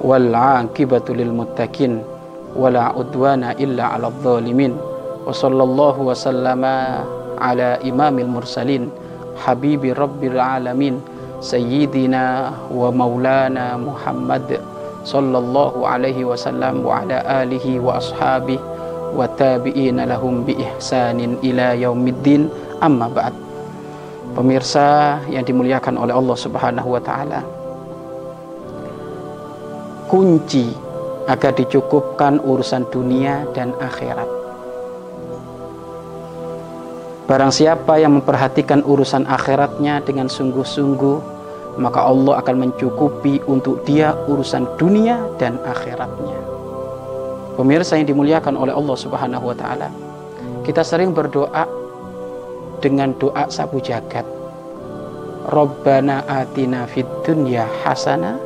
Wal aqibatu lil muttaqin. Wala udwana illa 'alal zalimin. Wa sallallahu wa sallama ala imamil mursalin. Habibi rabbil alamin. Sayyidina wa maulana Muhammad sallallahu alaihi wasallam wa ala alihi wa ashabihi wa tabi'ina lahum bi ihsanin ila yaumiddin amma ba'd pemirsa yang dimuliakan oleh Allah Subhanahu wa taala kunci agar dicukupkan urusan dunia dan akhirat Barang siapa yang memperhatikan urusan akhiratnya dengan sungguh-sungguh maka Allah akan mencukupi untuk dia urusan dunia dan akhiratnya. Pemirsa yang dimuliakan oleh Allah Subhanahu wa taala. Kita sering berdoa dengan doa sabu jagat. Rabbana atina fid dunya hasana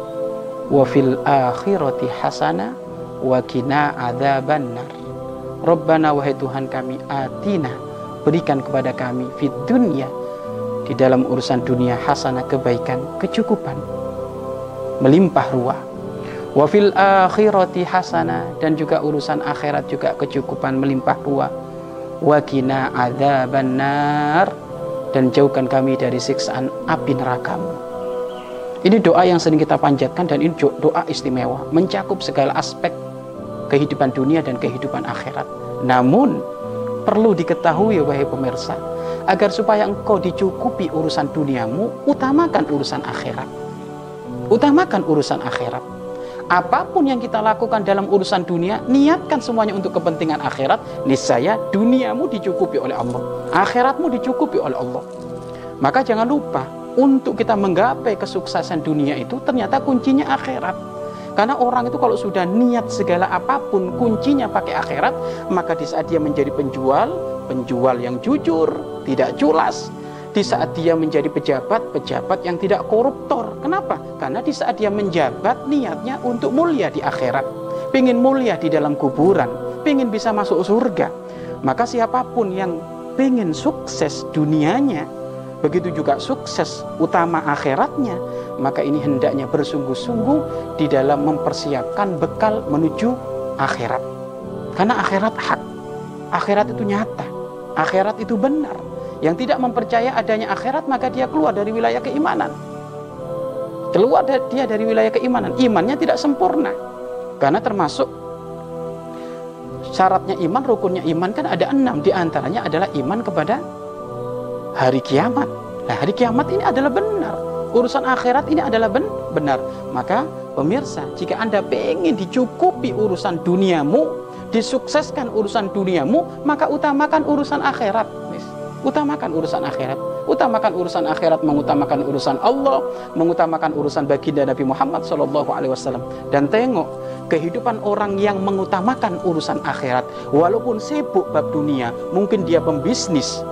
wa fil akhirati hasana wa qina adzabannar. Rabbana wahai Tuhan kami atina berikan kepada kami fid dunya di dalam urusan dunia hasanah kebaikan, kecukupan, melimpah ruah. Wa fil akhirati hasanah dan juga urusan akhirat juga kecukupan melimpah ruah. Wa qina adzabannar dan jauhkan kami dari siksaan api nerakamu. Ini doa yang sering kita panjatkan dan ini doa istimewa, mencakup segala aspek kehidupan dunia dan kehidupan akhirat. Namun perlu diketahui wahai pemirsa, agar supaya engkau dicukupi urusan duniamu, utamakan urusan akhirat. Utamakan urusan akhirat. Apa pun yang kita lakukan dalam urusan dunia, niatkan semuanya untuk kepentingan akhirat, niscaya duniamu dicukupi oleh Allah. Akhiratmu dicukupi oleh Allah. Maka jangan lupa, untuk kita menggapai kesuksesan dunia itu ternyata kuncinya akhirat. Karena orang itu kalau sudah niat segala apa pun kuncinya pakai akhirat, maka di saat dia menjadi penjual, penjual yang jujur, tidak culas. Di saat dia menjadi pejabat, pejabat yang tidak koruptor. Kenapa? Karena di saat dia menjabat, niatnya untuk mulia di akhirat. Pingin mulia di dalam kuburan. Pingin bisa masuk surga. Maka siapa pun yang pingin sukses dunianya, begitu juga sukses utama akhiratnya, maka ini hendaknya bersungguh-sungguh di dalam mempersiapkan bekal menuju akhirat. Karena akhirat hak. Akhirat itu nyata. Akhirat itu benar. Yang tidak mempercaya adanya akhirat maka dia keluar dari wilayah keimanan. Keluar dia dari wilayah keimanan. Imannya tidak sempurna. Karena termasuk syaratnya iman, rukunnya iman kan ada enam. Di antaranya adalah iman kepada hari kiamat. Nah hari kiamat ini adalah benar. Urusan akhirat ini adalah ben benar. Maka pemirsa, jika Anda ingin dicukupi urusan duniamu, disukseskan urusan duniamu, maka utamakan urusan akhirat. Utamakan urusan akhirat. Utamakan urusan akhirat, mengutamakan urusan Allah, mengutamakan urusan baginda Nabi Muhammad Shallallahu Alaihi Wasallam. Dan tengok kehidupan orang yang mengutamakan urusan akhirat, walaupun sibuk bab dunia, mungkin dia pembisnis,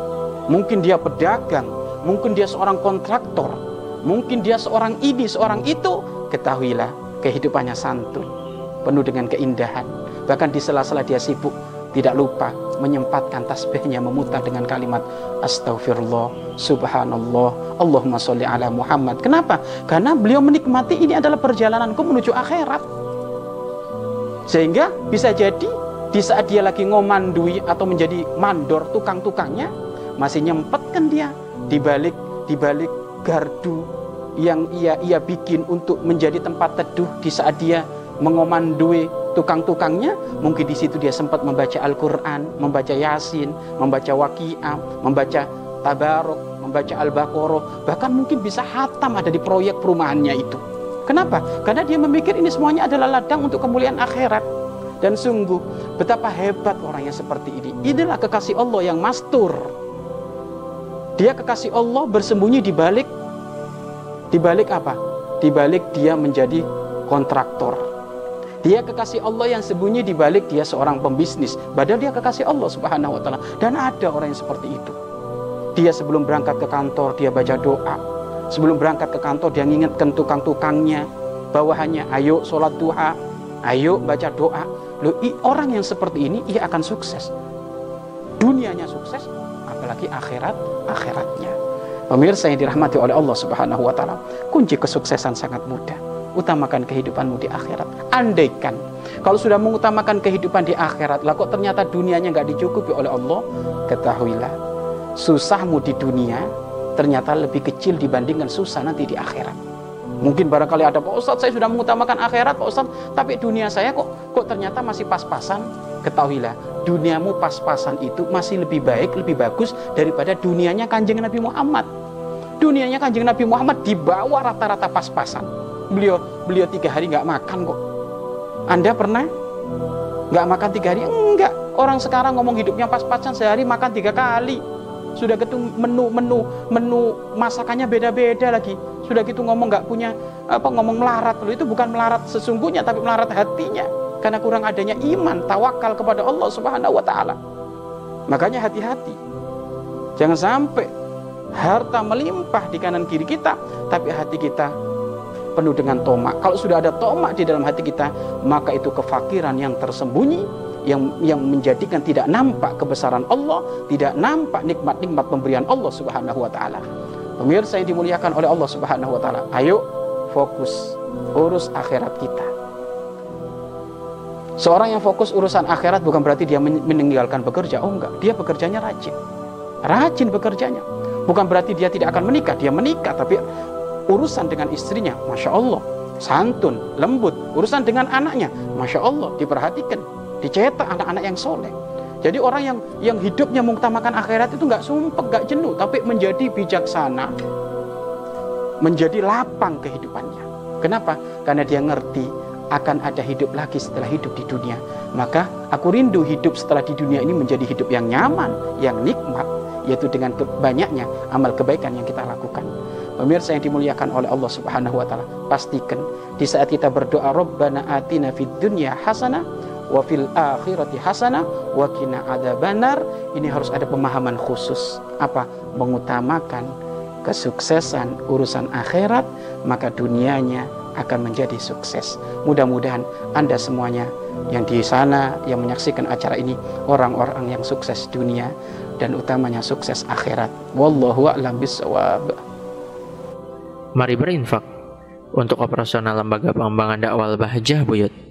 mungkin dia pedagang, mungkin dia seorang kontraktor, mungkin dia seorang ini, seorang itu, ketahuilah kehidupannya santun, penuh dengan keindahan. Bahkan di sela-sela dia sibuk, tidak lupa menyempatkan tasbihnya memutar dengan kalimat astagfirullah, subhanallah, Allahumma sholli ala Muhammad. Kenapa? Karena beliau menikmati ini adalah perjalananku menuju akhirat. Sehingga bisa jadi di saat dia lagi ngomandui atau menjadi mandor tukang-tukangnya masih nyempetkan dia di balik di balik gardu yang ia ia bikin untuk menjadi tempat teduh di saat dia mengomandui tukang-tukangnya mungkin di situ dia sempat membaca Al-Qur'an, membaca Yasin, membaca Waqiah, membaca Tabarok, membaca Al-Baqarah, bahkan mungkin bisa hatam ada di proyek perumahannya itu. Kenapa? Karena dia memikir ini semuanya adalah ladang untuk kemuliaan akhirat. Dan sungguh betapa hebat orang yang seperti ini. Inilah kekasih Allah yang mastur. Dia kekasih Allah bersembunyi di balik di balik apa? Di balik dia menjadi kontraktor Dia kekasih Allah yang sembunyi di balik dia seorang pembisnis. Padahal dia kekasih Allah Subhanahu wa taala. Dan ada orang yang seperti itu. Dia sebelum berangkat ke kantor dia baca doa. Sebelum berangkat ke kantor dia ngingetkan tukang-tukangnya bawahannya, ayo sholat duha, ayo baca doa. Loh, orang yang seperti ini ia akan sukses. Dunianya sukses, apalagi akhirat akhiratnya. Pemirsa yang dirahmati oleh Allah Subhanahu wa taala, kunci kesuksesan sangat mudah utamakan kehidupanmu di akhirat. Andaikan kalau sudah mengutamakan kehidupan di akhirat, lah kok ternyata dunianya nggak dicukupi oleh Allah, ketahuilah susahmu di dunia ternyata lebih kecil dibandingkan susah nanti di akhirat. Mungkin barangkali ada Pak Ustadz saya sudah mengutamakan akhirat Pak Ustadz tapi dunia saya kok kok ternyata masih pas-pasan ketahuilah duniamu pas-pasan itu masih lebih baik lebih bagus daripada dunianya kanjeng Nabi Muhammad. Dunianya kanjeng Nabi Muhammad di bawah rata-rata pas-pasan. Beliau beliau tiga hari nggak makan kok. Anda pernah? Nggak makan tiga hari? Enggak. Orang sekarang ngomong hidupnya pas-pasan sehari makan tiga kali. Sudah gitu menu menu menu masakannya beda-beda lagi. Sudah gitu ngomong nggak punya apa ngomong melarat. Itu bukan melarat sesungguhnya tapi melarat hatinya karena kurang adanya iman tawakal kepada Allah Subhanahu wa taala makanya hati-hati jangan sampai harta melimpah di kanan kiri kita tapi hati kita penuh dengan tomak. Kalau sudah ada tomak di dalam hati kita, maka itu kefakiran yang tersembunyi yang yang menjadikan tidak nampak kebesaran Allah, tidak nampak nikmat-nikmat pemberian Allah Subhanahu wa taala. Pemirsa yang dimuliakan oleh Allah Subhanahu wa taala, ayo fokus urus akhirat kita. Seorang yang fokus urusan akhirat bukan berarti dia meninggalkan bekerja. Oh enggak, dia bekerjanya rajin. Rajin bekerjanya. Bukan berarti dia tidak akan menikah, dia menikah tapi urusan dengan istrinya, masya Allah, santun, lembut, urusan dengan anaknya, masya Allah, diperhatikan, dicetak anak-anak yang soleh. Jadi orang yang yang hidupnya mengutamakan akhirat itu nggak sumpah, nggak jenuh, tapi menjadi bijaksana, menjadi lapang kehidupannya. Kenapa? Karena dia ngerti akan ada hidup lagi setelah hidup di dunia. Maka aku rindu hidup setelah di dunia ini menjadi hidup yang nyaman, yang nikmat, yaitu dengan banyaknya amal kebaikan yang kita lakukan. Pemirsa yang dimuliakan oleh Allah Subhanahu wa taala, pastikan di saat kita berdoa Rabbana atina fid dunya hasanah wa fil akhirati hasanah wa qina adzabannar, ini harus ada pemahaman khusus. Apa? Mengutamakan kesuksesan urusan akhirat, maka dunianya akan menjadi sukses. Mudah-mudahan Anda semuanya yang di sana yang menyaksikan acara ini orang-orang yang sukses dunia dan utamanya sukses akhirat. Wallahu a'lam bishawab. Mari berinfak untuk operasional lembaga pengembangan dakwah Bahjah Buyut.